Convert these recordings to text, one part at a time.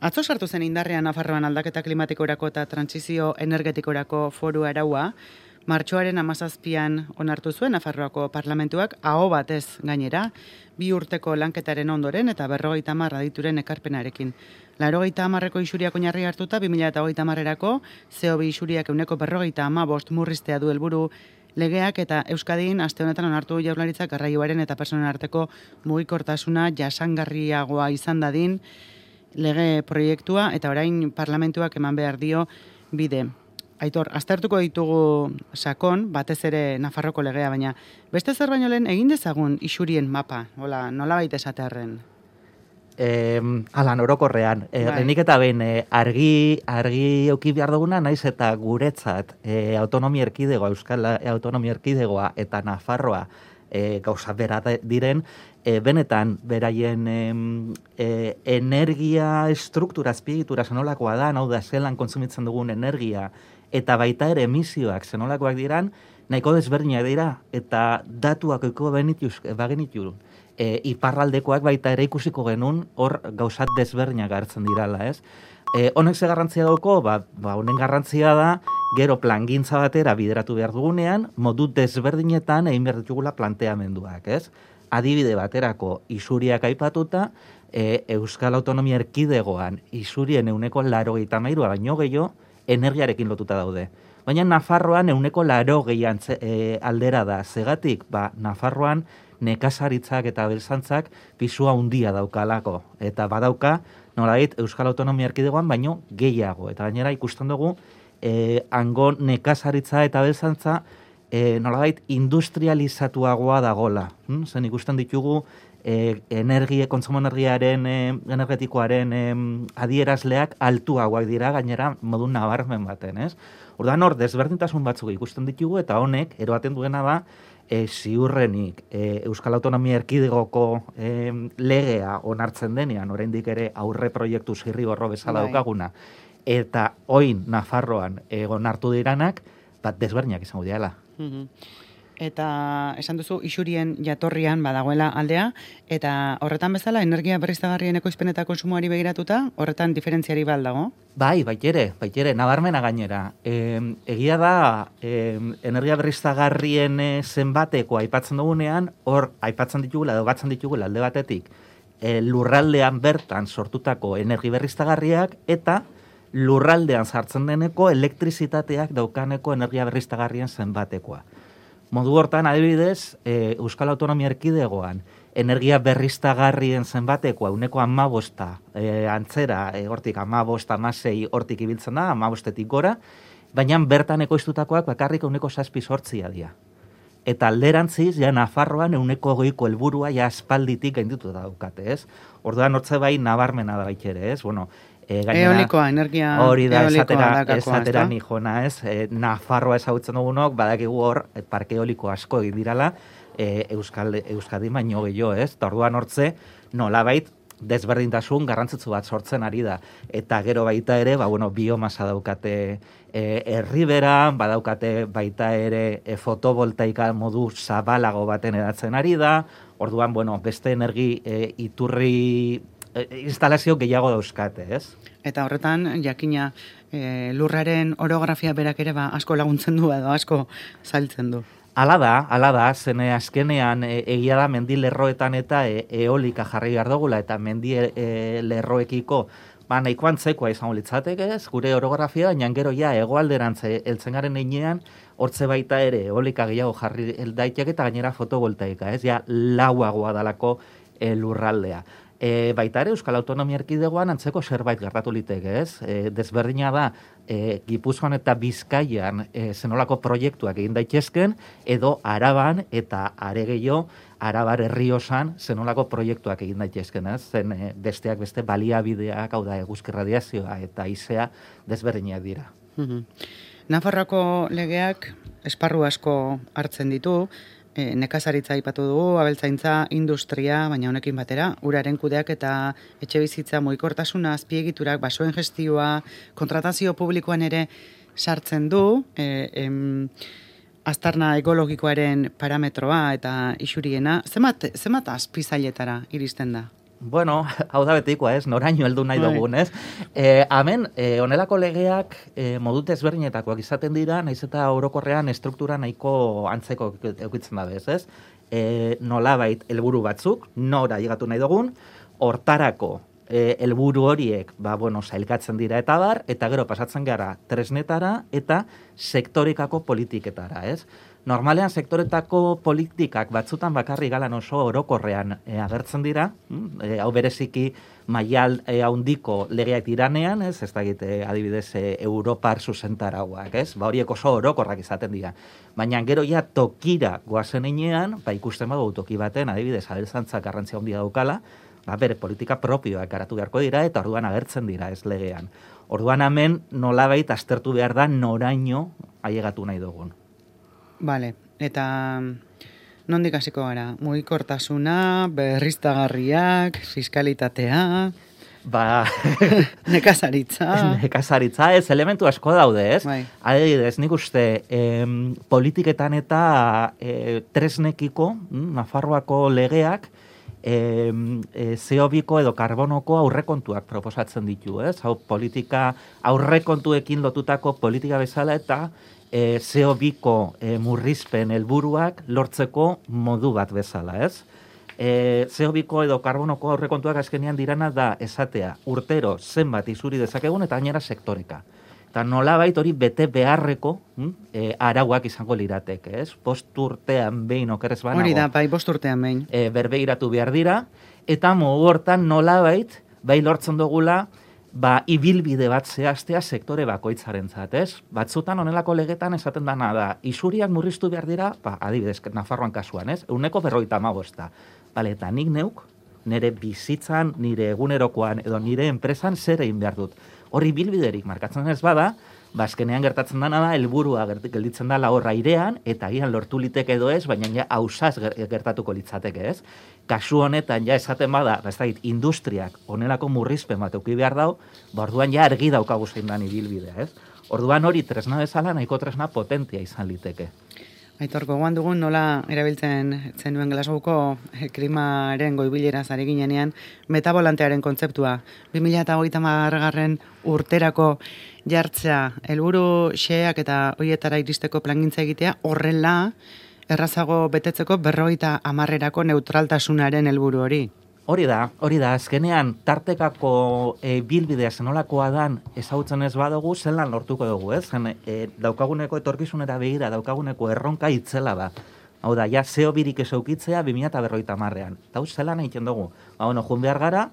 Atzo sartu zen indarrean Nafarroan aldaketa klimatikorako eta trantsizio energetikorako foru araua, martxoaren amazazpian onartu zuen Nafarroako parlamentuak aho batez gainera, bi urteko lanketaren ondoren eta berrogeita marra dituren ekarpenarekin. Larogeita amarreko isuriak oinarri hartuta, 2000 eta hogeita marrerako, CO2 isuriak euneko berrogeita ama bost murriztea du helburu. Legeak eta Euskadin aste honetan onartu jaurlaritzak garraioaren eta personen arteko mugikortasuna jasangarriagoa izan dadin, lege proiektua eta orain parlamentuak eman behar dio bide. Aitor, aztertuko ditugu sakon, batez ere Nafarroko legea, baina beste zer baino lehen egin dezagun isurien mapa, hola, nola baita esatearen? Eh, ala, norokorrean. Eh, Bai. Nik eta behin, eh, argi, argi euki behar duguna, naiz eta guretzat eh, autonomia erkidegoa, Euskal Autonomia Erkidegoa eta Nafarroa eh, gauza bera diren, eh, benetan beraien em, eh, energia estruktura, azpiegitura zenolakoa da, hau da, zelan kontsumitzen dugun energia, eta baita ere emisioak zenolakoak diran, nahiko desberdinak dira, eta datuak eko benituz, bagenitu, e, iparraldekoak baita ere ikusiko genuen hor gauzat desberdinak hartzen dirala, ez? E, honek ze garrantzia dauko, ba, ba, honen garrantzia da, gero plangintza batera bideratu behar dugunean, modu desberdinetan egin behar ditugula planteamenduak, ez? Adibide baterako isuriak aipatuta, e, Euskal Autonomia Erkidegoan isurien euneko laro mairua baino gehiago energiarekin lotuta daude. Baina Nafarroan euneko laro gehian e, aldera da. Zegatik, ba, Nafarroan nekazaritzak eta belzantzak pisua handia daukalako. Eta badauka, nolait, Euskal Autonomia Erkidegoan baino gehiago. Eta gainera ikusten dugu, e, hango nekazaritza eta belzantza e, nolabait industrializatuagoa dagola. Hm? Zen ikusten ditugu e, energia, kontsumo energiaren, e, energetikoaren e, adierazleak altuagoak dira gainera modu nabarmen baten, ez? Orduan hor, desberdintasun batzuk ikusten ditugu eta honek, eroaten duena da, e, ziurrenik e, Euskal Autonomia Erkidegoko e, legea onartzen denean, oraindik ere aurre proiektu zirri borro bezala Bai. daukaguna, eta oin Nafarroan e, onartu diranak, bat desberdinak izango diala. Mhm. Eta esan duzu isurien jatorrian badagoela aldea, eta horretan bezala energia berriztagarrien ekoizpen eta konsumoari begiratuta, horretan diferentziari bal dago? Bai, baitere, baitere, nabarmena gainera. E, egia da, e, energia berriztagarrien e, zenbateko aipatzen dugunean, hor aipatzen ditugula, edo batzen ditugula alde batetik, e, lurraldean bertan sortutako energi berriztagarriak, eta lurraldean sartzen deneko elektrizitateak daukaneko energia berriztagarrien zenbatekoa. Modu hortan, adibidez, e, Euskal Autonomia Erkidegoan, energia berriztagarrien zenbatekoa, uneko amabosta, e, antzera, e, hortik amabosta, amasei hortik ibiltzen da, amabostetik gora, baina bertan ekoiztutakoak bakarrik uneko saspi sortzia dira. Eta alderantziz, ja Nafarroan euneko goiko helburua ja aspalditik gainditu daukate, ez? Orduan hortze bai nabarmena da baitere, ez? Bueno, e, gainera- Eolikoa, energia Hori da, esatera, esatera ni jona, ez? E, Nafarroa ezagutzen dugunok, badakigu hor, e, parke eoliko asko egin dirala, e, Euskal, Euskadi baino gehiago, ez? Eta orduan hortze, nolabait, desberdintasun garrantzitsu bat sortzen ari da. Eta gero baita ere, ba, bueno, biomasa daukate e, herribera, badaukate baita ere e, fotovoltaika modu zabalago baten edatzen ari da, orduan, bueno, beste energi e, iturri instalazio gehiago dauzkate, ez? Eta horretan, jakina, e, lurraren orografia berak ere ba, asko laguntzen du edo asko zailtzen du. Ala da, ala da, zene azkenean e, egia da mendi lerroetan eta e, eolika jarri behar dugula eta mendi e, ba, nahiko antzekoa izango litzateke ez, gure orografia, baina gero ja egoalderantz e, heltzen garen einean, hortze baita ere eolika gehiago jarri daiteke eta gainera fotovoltaika, ez, ja lauagoa dalako e, lurraldea. E, baita ere Euskal Autonomia Erkidegoan antzeko zerbait gertatu liteke, ez? E, desberdina da e, Gipuzkoan eta Bizkaian e, zenolako proiektuak egin daitezken edo Araban eta are gehiago Arabar herriosan zenolako proiektuak egin daitezken, ez? Zen e, besteak beste baliabideak, hau da eguzki radiazioa eta izea desberdinak dira. Mhm. Nafarroako legeak esparru asko hartzen ditu, e, nekazaritza aipatu dugu, abeltzaintza, industria, baina honekin batera, uraren kudeak eta etxe bizitza mugikortasuna, azpiegiturak, basoen gestioa, kontratazio publikoan ere sartzen du, e, em, aztarna ekologikoaren parametroa eta isuriena, zemat, zemat azpizailetara iristen da? Bueno, hau da betikoa, ez? Noraino heldu nahi Bai. dugun, ez? E, hemen, e, onelako legeak e, modute ezberdinetakoak izaten dira, naiz eta orokorrean estruktura nahiko antzeko eukitzen da bez, ez? E, nolabait helburu batzuk, nora llegatu nahi dugun, hortarako e, helburu horiek, ba, bueno, sailkatzen dira eta bar, eta gero pasatzen gara tresnetara eta sektorekako politiketara, ez? Normalean sektoretako politikak batzutan bakarri galan oso orokorrean e, agertzen dira, e, hau bereziki maial e, handiko legeak diranean, ez, ez dakit, adibidez, e, Europar zuzentarauak, ez, ba horiek oso orokorrak izaten dira. Baina gero ja tokira goazen inean, ba ikusten badugu toki baten, adibidez, abeltzantzak garrantzia handia daukala, ba, bere politika propioak garatu beharko dira, eta orduan agertzen dira ez legean. Orduan hemen nolabait aztertu behar da noraino ailegatu nahi dugun. Vale, eta mm, nondik hasiko gara? Mugikortasuna, berriztagarriak, fiskalitatea, Ba, nekazaritza. nekazaritza ez, elementu asko daude, ez? Bai. Adibidez, nik uste, em, politiketan eta e, tresnekiko, mm, Nafarroako legeak, em, e, zeobiko edo karbonoko aurrekontuak proposatzen ditu, ez? Hau politika aurrekontuekin lotutako politika bezala eta e, zeobiko e, murrizpen helburuak lortzeko modu bat bezala, ez? E, zeobiko edo karbonoko aurrekontuak azkenean dirana da esatea urtero zenbat izuri dezakegun eta gainera sektoreka. Eta nolabait hori bete beharreko hm, e, arauak izango lirateke, ez? Post urtean behin okerrez banago Hori da, bai, bost urtean behin. e, berbeiratu behar dira, eta mogu hortan nolabait, bai lortzen dugula, ba, ibilbide bat zehaztea sektore bakoitzaren ez? Batzutan honelako legetan esaten dana da, isuriak murriztu behar dira, ba, adibidez, Nafarroan kasuan, ez? Euneko berroita amagosta. Bale, eta nik neuk, nire bizitzan, nire egunerokoan, edo nire enpresan zer egin behar dut. Hori bilbiderik markatzen ez bada, bazkenean gertatzen dana da, helburua gelditzen da horra airean, eta agian lortu liteke edo ez, baina ja hausaz ger- gertatuko litzateke ez. Kasu honetan ja esaten bada, ba, ez dakit, industriak onelako murrizpen bat euki behar dau, ba orduan ja argi daukagu zein dan ibilbidea, ez? Orduan hori tresna bezala nahiko tresna potentia izan liteke. Aitor, gogoan dugun nola erabiltzen zenuen Glasgowko eh, klimaren goibilera zari ginenean metabolantearen kontzeptua. 2008 garren urterako jartzea, helburu xeak eta hoietara iristeko plangintza egitea, horrela errazago betetzeko berroita amarrerako neutraltasunaren helburu hori. Hori da, hori da, azkenean tartekako e, bilbidea zenolakoa dan ezagutzen ez badugu, zelan lortuko dugu, ez? Zen, e, daukaguneko etorkizunera begira, daukaguneko erronka itzela da. Hau da, ja, zeo birik ez eukitzea 20berroita marrean. Eta zelan egiten dugu? Ba, bueno, jun behar gara,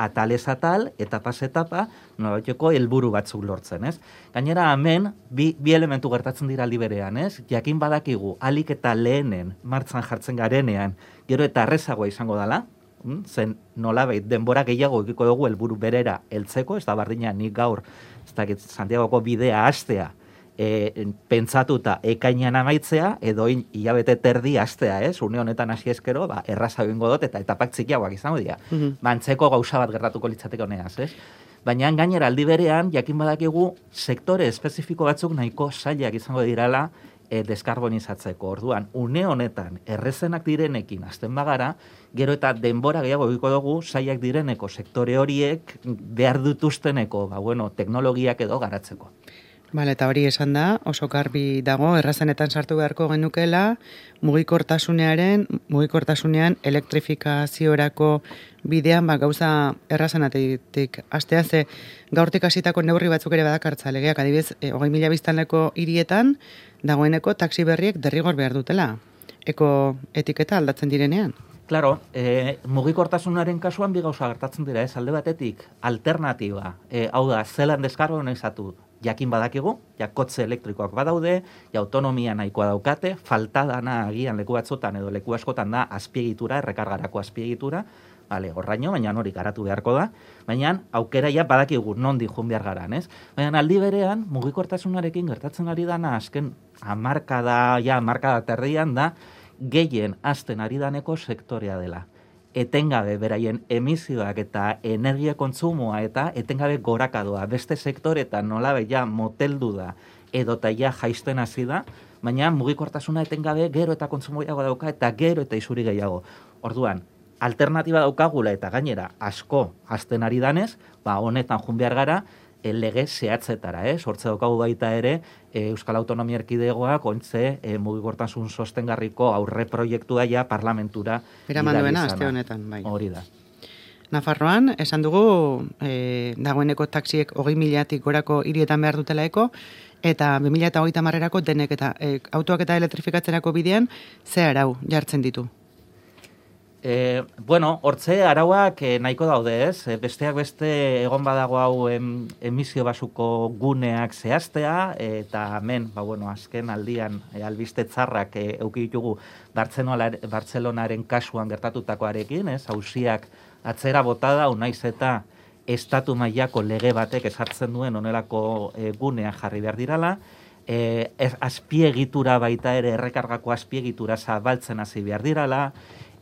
atalez atal, etapaz etapa, nolabaiteko helburu batzuk lortzen, ez? Gainera, hemen, bi, bi elementu gertatzen dira aldi berean, ez? Jakin badakigu, alik eta lehenen martzan jartzen garenean, gero eta arrezagoa izango dala, Mm, zen nolabait denbora gehiago ekiko dugu helburu berera heltzeko, ez da bardina nik gaur, ez dakit Santiagoko bidea hastea, e, pentsatuta ekainan amaitzea, edo in, hilabete terdi hastea, ez? Une honetan hasi eskero, ba, erraza egingo dut eta etapak txikiagoak izango dira. Mhm. Bantzeko gauza bat gertatuko litzateke honeaz, ez? Baina gainera aldi berean, jakin badakigu, sektore espezifiko batzuk nahiko zailak izango dirala e, deskarbonizatzeko. Orduan, une honetan, errezenak direnekin azten bagara, gero eta denbora gehiago egiko dugu, zailak direneko sektore horiek behar dutuzteneko, ba, bueno, teknologiak edo garatzeko. Bale, eta hori esan da, oso garbi dago, errazenetan sartu beharko genukela, mugikortasunearen, mugikortasunean elektrifikaziorako bidean, ba, gauza errazenatik astea ze gaurtik hasitako neurri batzuk ere badakartza legeak, adibidez, e, hogei mila biztanleko hirietan, dagoeneko taxi berriek derrigor behar dutela, eko etiketa aldatzen direnean. Claro, e, mugikortasunaren kasuan bi gauza gertatzen dira, ez? Alde batetik alternatiba, e, hau da, zelan deskarbonizatu jakin badakigu, ja kotze elektrikoak badaude, ja autonomia nahikoa daukate, falta dana agian leku batzutan edo leku askotan da azpiegitura, errekargarako azpiegitura, Bale, horraino, baina hori garatu beharko da, baina aukera ja badakigu nondi jun behar garan, ez? Baina aldi berean, mugikortasunarekin gertatzen ari dana, azken amarkada, ja amarkada terdian da, gehien azten ari daneko sektorea dela. Etengabe beraien emisioak eta energia kontsumoa eta etengabe gorakadoa. Beste sektoretan nolabe ja moteldu da edota ja jaisten hasi da, baina mugikortasuna etengabe gero eta kontsumo gehiago dauka eta gero eta isuri gehiago. Orduan, alternatiba daukagula eta gainera asko hasten ari danez, ba honetan jun behar gara, e, lege zehatzetara, eh? sortze daukagu baita ere, e, Euskal Autonomia Erkidegoak ontze e, mugikortasun sostengarriko aurre proiektua ja parlamentura. Eraman duena, azte honetan, bai. Hori da. Nafarroan, esan dugu, e, dagoeneko taksiek hogei miliatik gorako hirietan behar dutela eko, eta 2000 eta hogeita marrerako denek eta e, autoak eta elektrifikatzerako bidean, ze arau jartzen ditu? E, bueno, hortze arauak e, nahiko daude ez, e, besteak beste egon badago hau em, emisio basuko guneak zehaztea, eta hemen, ba, bueno, azken aldian e, albiste txarrak e, eukitugu Bartzelonaren kasuan gertatutakoarekin, ez, hausiak atzera botada, unaiz eta estatu mailako lege batek esartzen duen onelako e, gunea jarri behar dirala, e, azpiegitura baita ere errekargako azpiegitura zabaltzen hasi behar dirala,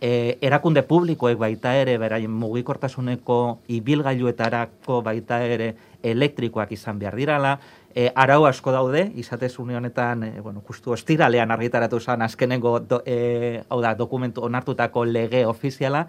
e, erakunde publikoek baita ere, beraien mugikortasuneko ibilgailuetarako baita ere elektrikoak izan behar dirala, e, arau asko daude, izatez honetan, e, bueno, justu ostiralean argitaratu zen azkenengo do, e, hau da, dokumentu onartutako lege ofiziala,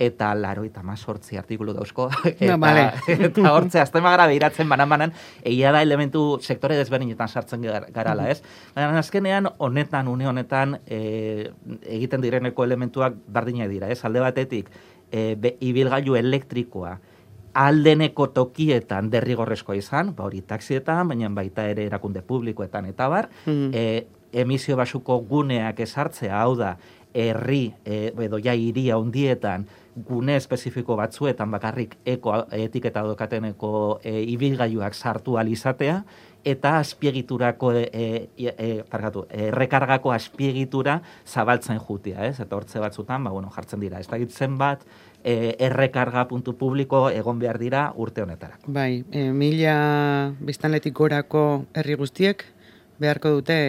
eta laro eta mazortzi artikulu dauzko. eta, no, vale. eta hortze, azte magara behiratzen banan-banan, egia da elementu sektore desberdinetan sartzen garala, ez? Baina azkenean, honetan, une honetan, e, egiten direneko elementuak bardina dira, ez? Alde batetik, e, be, ibilgailu elektrikoa, aldeneko tokietan derrigorrezkoa izan, ba hori taxietan, baina baita ere erakunde publikoetan eta bar, mm emisio basuko guneak esartzea, hau da, herri e, edo ja iria hundietan gune espezifiko batzuetan bakarrik eko etiketa dokateneko e, ibilgailuak sartu alizatea eta azpiegiturako e, e, e, pargatu, errekargako azpiegitura zabaltzen jutia, ez? Eta hortze batzutan, ba, bueno, jartzen dira. Ez da gitzen bat, e, errekarga puntu publiko egon behar dira urte honetara. Bai, e, mila biztanletik gorako herri guztiek beharko dute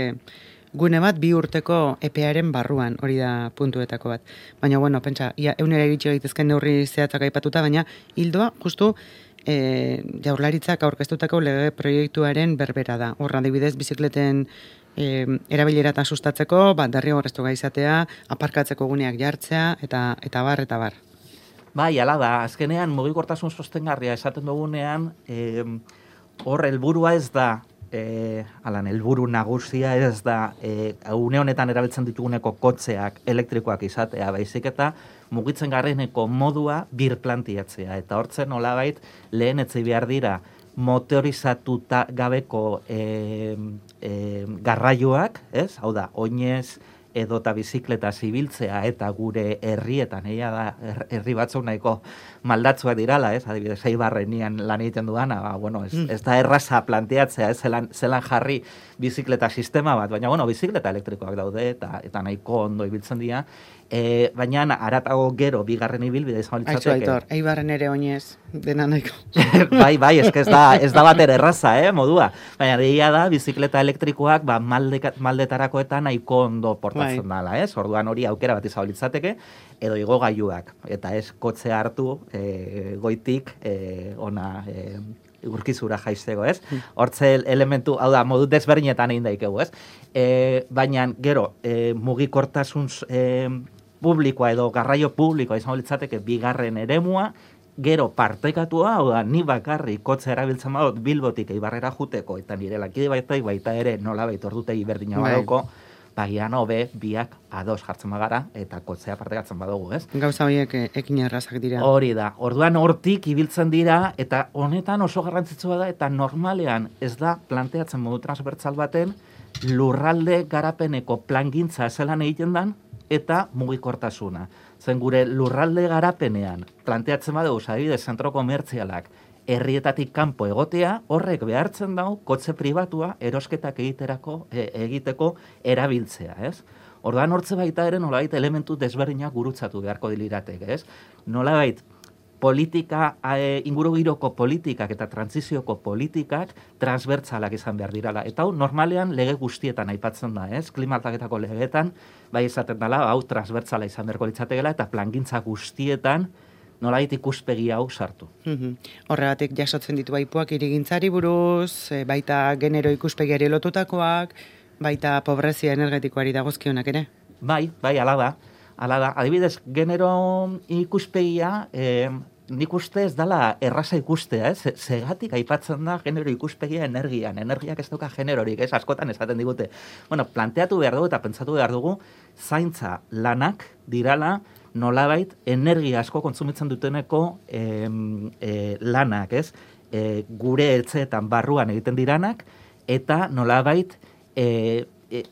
gune bat bi urteko epearen barruan, hori da puntuetako bat. Baina, bueno, pentsa, ia, eunera egitxe egitezken neurri zehatzak aipatuta, baina hildoa, justu, e, jaurlaritzak aurkeztutako lege proiektuaren berbera da. Horra, dibidez, bizikleten e, erabilera eta sustatzeko, bat, darri horreztu gaizatea, aparkatzeko guneak jartzea, eta eta bar, eta bar. Bai, ala da, azkenean, mugikortasun sostengarria esaten dugunean, e, hor, helburua ez da, e, alan, elburu nagusia ez da e, une honetan erabiltzen dituguneko kotzeak elektrikoak izatea, baizik eta mugitzen garreneko modua birplantiatzea. Eta hortzen nolabait lehen etzi behar dira motorizatuta gabeko e, e, garraioak, ez? Hau da, oinez, edota bizikleta zibiltzea eta gure herrietan, eia da, herri batzuk nahiko maldatzua dirala, ez? Adibidez, eibarrenian lan egiten duana, ba, bueno, ez, mm. ez da erraza planteatzea, ez? Zelan, zelan jarri bizikleta sistema bat, baina, bueno, bizikleta elektrikoak daude, eta, eta nahiko ondo ibiltzen dira, E, baina aratago gero bigarren ibilbide izan litzateke. Aizu, aitor, eibarren ere oinez, dena nahiko. bai, bai, ez ez da, ez da bat erraza, eh, modua. Baina deia da, bizikleta elektrikoak ba, malde, maldetarako eta nahiko ondo portatzen bai. dala, ez? Orduan hori aukera bat izan litzateke, edo igo gaiuak. Eta ez kotze hartu e, goitik e, ona e, urkizura jaiztego, ez? Hmm. Hortze elementu, hau da, modu desberdinetan egin daikegu, ez? E, baina, gero, e, mugikortasun e, publikoa edo garraio publikoa izango litzateke bigarren eremua, gero partekatua, hau da, ni bakarri kotze erabiltzen badut bilbotik eibarrera juteko, eta nire lakide baita, baita ere nola baita ordutegi berdina bai. badauko, bagian hobe biak ados jartzen bagara eta kotzea partekatzen badugu, ez? Gauza horiek eh, ekin errazak dira. Hori da. Orduan hortik ibiltzen dira eta honetan oso garrantzitsua da eta normalean ez da planteatzen modu transbertsal baten lurralde garapeneko plangintza zelan egiten dan eta mugikortasuna. Zen gure lurralde garapenean planteatzen badugu, adibidez, zentro komertzialak, herrietatik kanpo egotea, horrek behartzen dau, kotze pribatua erosketak egiterako, e, egiteko erabiltzea, ez? Orduan hortze baita ere nolabait elementu desberdinak gurutzatu beharko diliratek, ez? Nolabait, politika, e, inguru giroko politikak eta transizioko politikak transbertzalak izan behar dirala. Eta hau, normalean lege guztietan aipatzen da, ez? Klimataketako legeetan, bai izaten dela, hau transbertzala izan beharko litzategela, eta plangintza guztietan, nolait ikuspegi hau sartu. Mm Horregatik jasotzen ditu baipuak irigintzari buruz, e, baita genero ikuspegiari lotutakoak, baita pobrezia energetikoari dagozkionak ere? Bai, bai, ala da. Hala da, adibidez, genero ikuspegia, e, nik uste ez dala erraza ikustea, ez? Zegatik aipatzen da genero ikuspegia energian, energiak ez dauka generorik, ez? Askotan esaten digute. Bueno, planteatu behar dugu eta pentsatu behar dugu, zaintza lanak dirala, nolabait energia asko kontsumitzen duteneko e, lanak, ez? E, gure etxeetan barruan egiten diranak, eta nolabait e, e,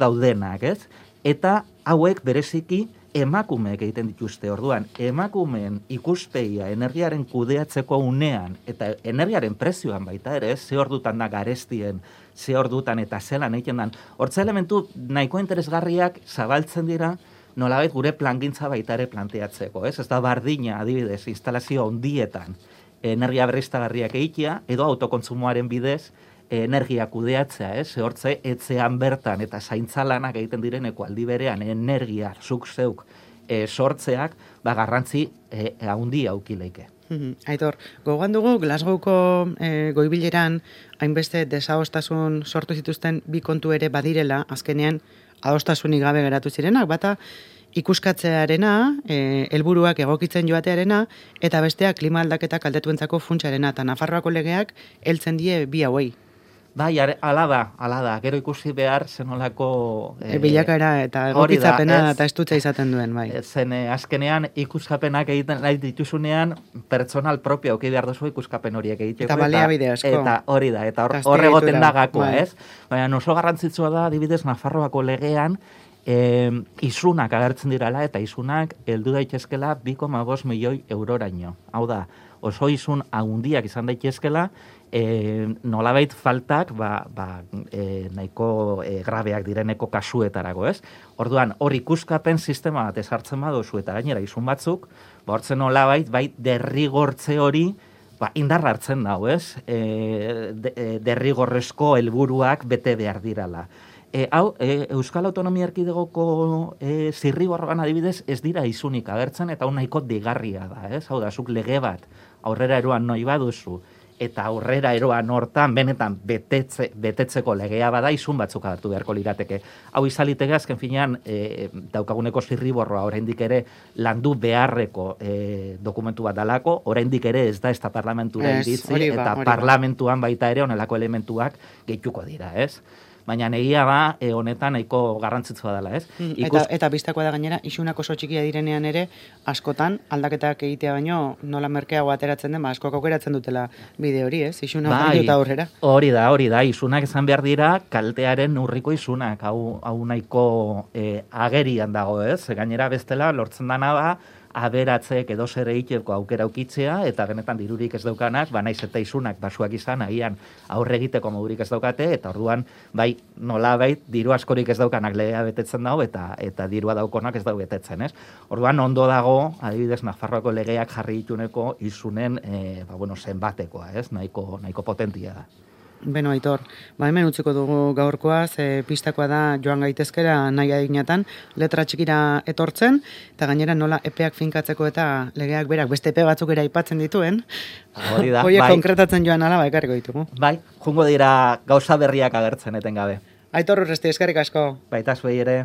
daudenak, ez? Eta hauek bereziki emakumeek egiten dituzte orduan, emakumeen ikuspegia energiaren kudeatzeko unean, eta energiaren prezioan baita ere, ze ordutan da garestien, ze ordutan eta zelan egiten dan, hortza elementu nahiko interesgarriak zabaltzen dira, nolabait gure plangintza baita ere planteatzeko, ez? Ez da bardina, adibidez, instalazio ondietan, energia berriztagarriak egitea, edo autokontsumoaren bidez, energia kudeatzea, ez? Eh? Hortze etzean bertan eta zaintzalanak egiten direneko aldi berean energia zuk zeuk e, sortzeak, ba garrantzi e, handi aukileike. Aitor, gogoan dugu Glasgowko e, goibileran hainbeste desaostasun sortu zituzten bi kontu ere badirela, azkenean adostasunik gabe geratu zirenak, bata ikuskatzearena, e, helburuak egokitzen joatearena, eta bestea klima aldaketa kaldetuentzako funtsarena, eta Nafarroako legeak heltzen die bi hauei. Bai, ala da, ala da, gero ikusi behar zenolako... E, eh, bilakara eta egokitzapena eta estutza izaten duen, bai. Zen, eh, azkenean ikuskapenak egiten nahi dituzunean, personal propio auki behar duzu ikuskapen horiek egiteko. Eta balea bide asko. Eta hori da, eta horre goten da gakoa, bai. ez? Baina, oso garrantzitsua da, adibidez, Nafarroako legean, e, izunak agertzen dirala, eta izunak heldu daitezkela 2,5 milioi euroraino. Hau da, oso izun haundiak izan daitezkela, e, nolabait faltak ba, ba, e, nahiko e, grabeak direneko kasuetarago, ez? Orduan, hor ikuskapen sistema bat ezartzen badozu eta gainera izun batzuk, ba, hortzen nolabait, bai, derrigortze hori, ba, indarra hartzen dago, ez? E, de, derrigorrezko helburuak bete behar dirala. E, hau, e, Euskal Autonomia Erkidegoko e, zirrigorroan adibidez ez dira izunik agertzen eta hau nahiko digarria da, ez? Hau da, zuk lege bat aurrera eroan noi baduzu, eta aurrera eroan hortan benetan betetze, betetzeko legea bada izun batzuk hartu beharko lirateke. Hau izaliteke azken finean e, daukaguneko zirriborroa oraindik ere landu beharreko e, dokumentu bat dalako, oraindik ere ez da ez da parlamentura iritzi, eta parlamentuan baita ere onelako elementuak gehituko dira, ez? Baina negia ba, e, honetan nahiko garrantzitsua dela, ez? Mm, eta, eta biztakoa da gainera, isunak oso txikia direnean ere, askotan, aldaketak egitea baino, nola merkeago ateratzen den, ba, askok aukeratzen dutela bide hori, ez? Isunak bai, eta aurrera. Hori da, hori da, isunak esan behar dira, kaltearen urriko isunak, hau, hau nahiko e, agerian dago, ez? Gainera bestela, lortzen dana da, aberatzek edo zer egiteko aukera ukitzea, eta benetan dirurik ez daukanak, ba naiz eta izunak basuak izan, agian aurre egiteko modurik ez daukate, eta orduan, bai, nola bai, diru askorik ez daukanak legea betetzen dago, eta eta dirua daukonak ez dau betetzen, ez? Orduan, ondo dago, adibidez, Nafarroako legeak jarri dituneko izunen, e, ba, bueno, zenbatekoa, ez? Nahiko, nahiko potentia da. Beno, Aitor, ba hemen utziko dugu gaurkoa, ze pistakoa da joan gaitezkera nahi adinetan, letra txikira etortzen, eta gainera nola epeak finkatzeko eta legeak berak beste epe batzuk era aipatzen dituen, hori da, bai. konkretatzen joan ala, ba, ekarriko ditugu. Bai, jungo dira gauza berriak agertzen etengabe. Aitor, urresti, eskarrik asko. Baita zuei ere.